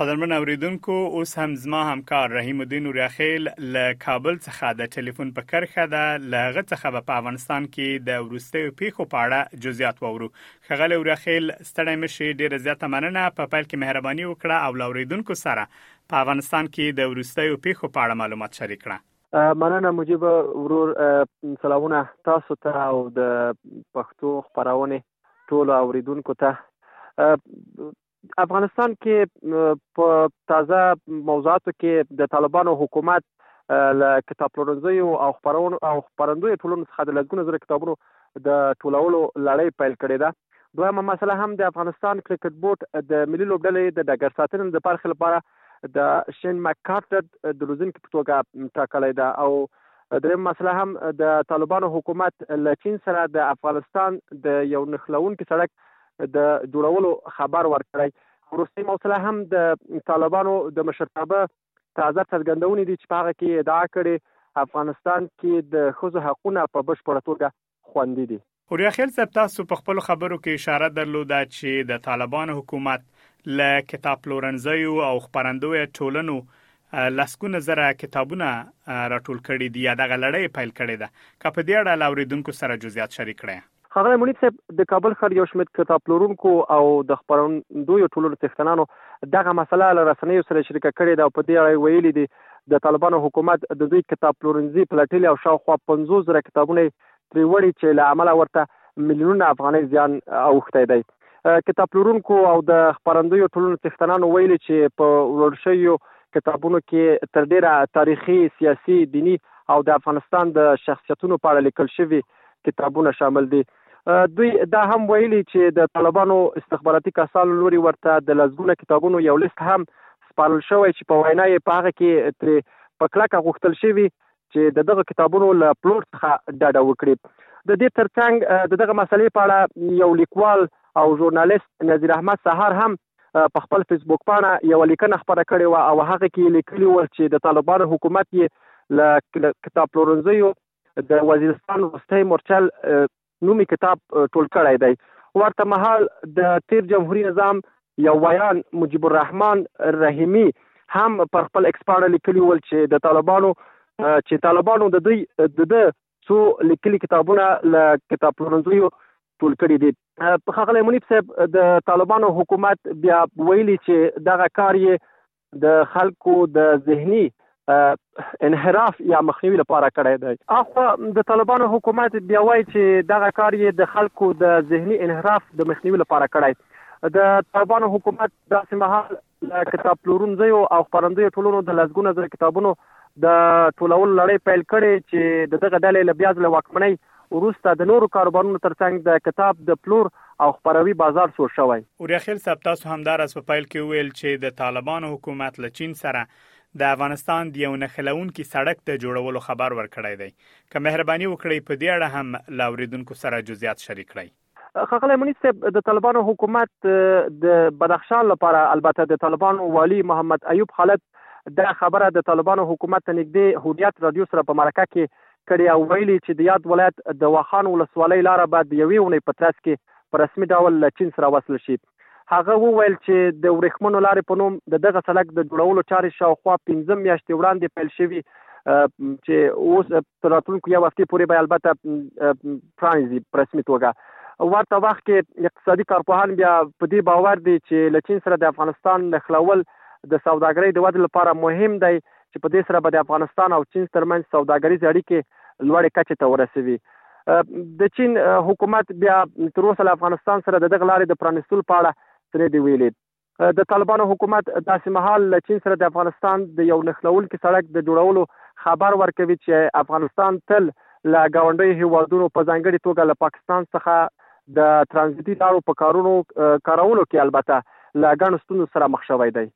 قدرمن اوریدونکو اوس هم زما همکار رحیم الدین اوریاخیل له کابل څخه د ټلیفون په کرخه ده له هغه څخه به په افغانستان کې د ورستیو پیښو په اړه جزئیات وورو خغل اوریاخیل ستړی مشي ډیره زیاته مننه په پیل کې مهرباني وکړه او لاوریدونکو سره په افغانستان کې د ورستیو پیښو په اړه معلومات شریک کړه مننه مجيب ورور سلامونه تاسو ته او د پښتو خبرونه ټول اوریدونکو ته افغانستان کې په تازه موضوعاتو کې د طالبانو حکومت له کتاب پلورنځیو او خپرونو او خپرندوی ټولنو څخه د لسګونه زره کتابونو د ټولولو لړۍ پیل کړې ده دویمه مسله هم د افغانستان کرکټ بورډ د ملي لوبډلې د ډګر ساتنې د برخې لپاره د شین مکارټر د روزونکي په توګه ټاکلی ده او دریم مسله هم د طالبانو حکومت له چین سره د افغانستان د یو نښلوونکي سړک د جوړولو خبر ورکړی وروستۍ موصله هم د طالبانو د مشرتابه تازه څرګندونې دي چې په هغه کې ادعا کړې افغانستان کې د ښځو حقونه په بشپړه توګه خوندي دي اوریاخیل صاحب تاسو په خپل خبرو کې اشاره درلوده چې د طالبانو حکومت له کتاب پلورنځیو او خپرندوی ټولنو لسګونه زره کتابونه راټول کړي دي یا دغه لړۍ یې پیل کړې ده؟ که په دې اړه له اورېدونکو سره جزئیات شریک کړئ. ښاغلی منیر صاحب، د کابل ښار یو شمېر کتاب پلورونکو او د خپرندویو ټولنو څښتنانو دغه مسله له رسنیو سره شریکه کړې ده او په دې اړه یې ویلي دي، د طالبانو حکومت د دوی کتاب پلورنځي پلټلي او شاوخوا پنځوس زره کتابونه یې پرې وړي چې له امله ورته میلیونونه افغانۍ زیان اوښتی دی. کتاب پلورونکو او د خپرندویو ټولنو څښتنانو ویلي چې په وروړل شویو کتابونو کې تر ډېره تاریخي، سیاسي، دیني او د افغانستان د شخصیتونو په اړه لیکل شوي کتابونه شامل دي. دوی دا هم ویلي چې د طالبانو استخباراتي کسانو لوري ورته د لسګونه کتابونو یو لیست هم سپارل شوی چې په وینا یې په هغه کې ترې په کلکه غوښتل شوي چې د دغه کتابونو له پلور څخه ډډه وکړي. د دې ترڅنګ د دغه مسلې په اړه یو لیکوال او ژورنالیست نذیر احمد سهار هم په خپل فیسبوک پاڼه یوه لیکنه خپره کړې وه او هغه کې یې لیکلي ول چې د طالبانو حکومت یې له کتاب پلورنځیو د وزیرستان وروستی مورچل نومي کتاب ټول کړی دی. ورته مهال د تېر جمهوري نظام یو ویاند مجیب الرحمن رحیمي هم پر خپل ایکس پاڼه لیکلي ول چې د طالبانو چې طالبانو د دوی د ده څو لیکلي کتابونه له کتابپلورنځیو ټول کړي دي. ښاغلی منیب صاحب د طالبانو حکومت بیا ویلي چې دغه کار یې د خلکو د ذهني انحراف یا مخنیوي لپاره کړی دی اخو د طالبانو حکومت بیا وایي چې دغه کار یې د خلکو د ذهني انحراف د مخنیوي لپاره کړی د طالبانو حکومت داسې مهال له کتاب پلورونځیو او خپرندویو ټولونو د لسګونه زره کتابونو د ټولولو لړۍ پیل کړې چې د دغه ډلې له بیا ځله واکمنۍ وروسته د نورو کاروبارونو تر څنګ د کتاب د پلور او خپروي بازار سوړ شوی. اورياخېل صاحب تاسو همداراز په پيل کې وويل چې د طالبانو حکومت له چين سره د افغانستان د يو نښلوونکي سړک د جوړولو خبر ورکړی دی که مهرباني وکړئ په دې اړه هم له اورېدونکو سره جزيات شريک کړئ. ښاغلی منیز صاحب د طالبانو حکومت د بدخشان لپاره البته د طالبانو والی محمد ایوب خالد دا خبره د طالبانو حکومت ته نږدې هویت رادیو سره په مرکه کې کړې او ویلي چې د یاد ولایت د واخان ولسوالۍ لاره به د یوې اونۍ په ترڅ کې په رسمي ډول له چین سره وصل شي هغه وویل چې د ورېښمنو لارې په نوم د دغه سړک د جوړولو چارې شاوخوا پنځه میاشتې وړاندې پیل شوي چې اوس تر راتلونکو یو هفته پورې به البته پرانیزي په رسمي توګه ورته وخت کې اقتصادي کارپوهان بیا په دې باور دي چې له چین سره د افغانستان نښلول د سوداګرۍ د ودې لپاره مهم دی چې په دې سره به د افغانستان او چین ترمنځ سوداګریز اړیکې لوړې کچې ته ورسوي د چین حکومت بیا تر اوسه له افغانستان سره د دغه لارې د پرانیستلو په اړه څه نه دي ویلي د طالبانو حکومت داسې مهال له چین سره د افغانستان د یو نښلوونکي سړک د جوړولو خبر ورکوي چې افغانستان تل له ګاونډیو هیوادونو په ځانګړي توګه له پاکستان څخه د ترانزیتي لارو په کارونو کارولو کې البته له ګڼو ستونزو سره مخ شوی دی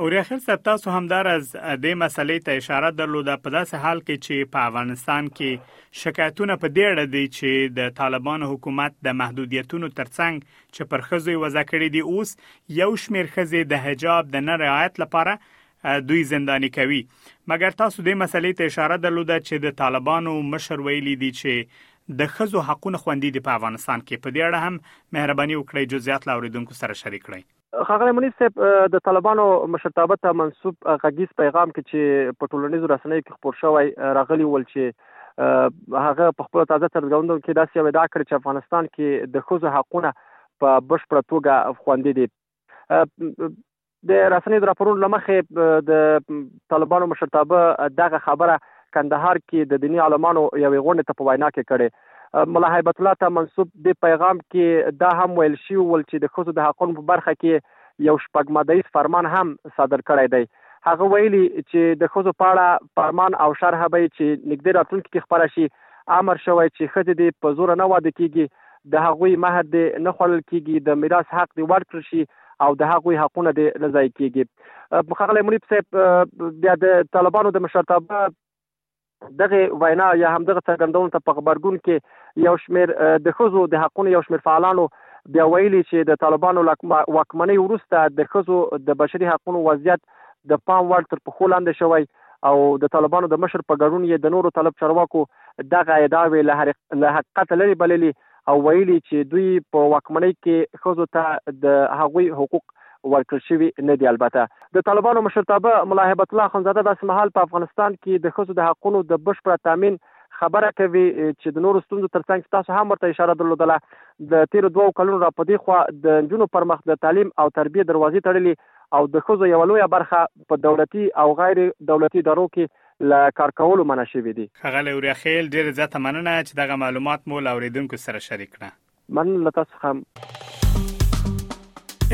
اوریاخر صاحب تاسو همدارز د مسلې ته اشاره درلوده په داسې حال کې چې په افغانستان کې شکایتونه په دې اړه دي چې د طالبان حکومت د محدودیتونو ترڅنګ چې پر خزوی وضع کړی دی اوس یو شمیر خزې د حجاب د نه رعایت لپاره دوی زندانی کوي مګر تاسو د مسلې ته اشاره درلوده چې د طالبانو مشر ویلي دي چې د خزو حقونه خوندي دي په افغانستان کې په دې اړه هم مهرباني وکړئ جزئیات لاوریدونکو سره شریک کړئ ښاغلی منیب صاحب د طالبانو مشرتابه ته منسوب غږیز پیغام کې چې په ټولنیزو رسنیو کې خپور شوی راغلی ول چې هغه په خپل تازه څرګندونو کې داسې یو ادعا کړې چې افغانستان کې د ښځو حقونه په بشپړه توګه خوندي دي د رسنیو د راپورونو لمخې د طالبانو مشرتابه دغه خبره کندهار کې د دیني عالمانو یوې غونډې ته په وینا کې کړې ملا هیبت الله ته منسوب د پیغام کې دا هم ویل شوي ول چې د ښځو د حقونو په برخه کې یو شپږ ماده ییز فرمان هم صادر کړی دی. هغه ویلي چې د ښځو په اړه فرمان او شرح به یې چې نږدې راتلونکي کې خپره شي، امر شوی چې ښځې دې په زوره نه واده کېږي، د هغوی مهر دې نه خوړل کېږي، د میراث حق دې ورکړل شي او د هغوی حقونه دې نه ضایع کېږي. ښاغلی منیب صاحب بیا د طالبانو د مشرتابه دغې وینا یا هم دغه څرګندونو ته په غبرګون کې یو شمېر د ښځو د حقونو یو شمېر فعالانو بیا ویلي چې د طالبانو واکمنۍ وروسته د ښځو د بشري حقونو وضعیت د پام وړ تر پښو لاندې شوی او د طالبانو د مشر په ګډون یې د نورو طالب چارواکو دغه ادعاوې له حقیقت لرې بللي او ویلي یې چې دوی په واکمنۍ کې ښځو ته د هغوی حقوق ورکړل شوي نه دي. البته د طالبانو مشرتابه ملا هبت الله اخندزاده داسې مهال په افغانستان کې د ښځو د حقونو د بشپړه تامین خبره کوي چې د نورو ستونزو ترڅنګ چې تاسو هم ورته اشاره درلودله د تیرو دوو کلونو را په دې خوا د نجونو پر مخ د تعلیم او تربیې دروازې تړلي او د ښځو یوه لویه برخه په دولتي او غیر دولتي ادارو کې له کار کولو منع شوي دي. ښاغلی اورياخېل ډېره زياته مننه چې دغه معلومات مو له اورېدونکو سره شريک کړه. مننه له تاسو څخه هم.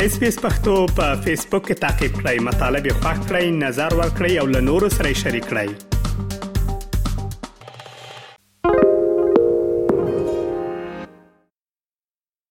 اس پی اس پختو په فیسبوک کې تا کې پلی مطلب یې خوښ کړئ نظر ور کړئ او له نورو سره شریک کړئ